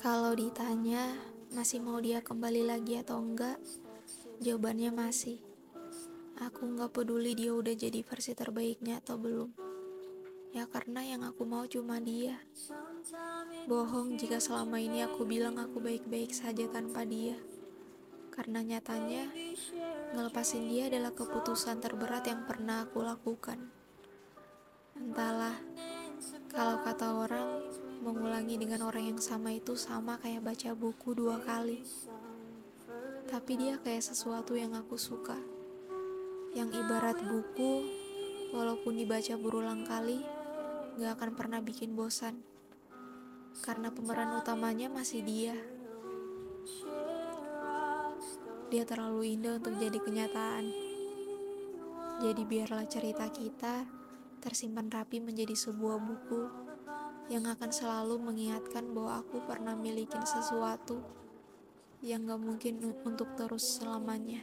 Kalau ditanya masih mau dia kembali lagi atau enggak, jawabannya masih. Aku nggak peduli dia udah jadi versi terbaiknya atau belum. Ya karena yang aku mau cuma dia. Bohong jika selama ini aku bilang aku baik-baik saja tanpa dia. Karena nyatanya, ngelepasin dia adalah keputusan terberat yang pernah aku lakukan. Entahlah, kalau kata orang, mengulangi dengan orang yang sama itu sama kayak baca buku dua kali. Tapi dia kayak sesuatu yang aku suka. Yang ibarat buku, walaupun dibaca berulang kali, gak akan pernah bikin bosan. Karena pemeran utamanya masih dia. Dia terlalu indah untuk jadi kenyataan. Jadi biarlah cerita kita tersimpan rapi menjadi sebuah buku yang akan selalu mengingatkan bahwa aku pernah milikin sesuatu yang gak mungkin untuk terus selamanya.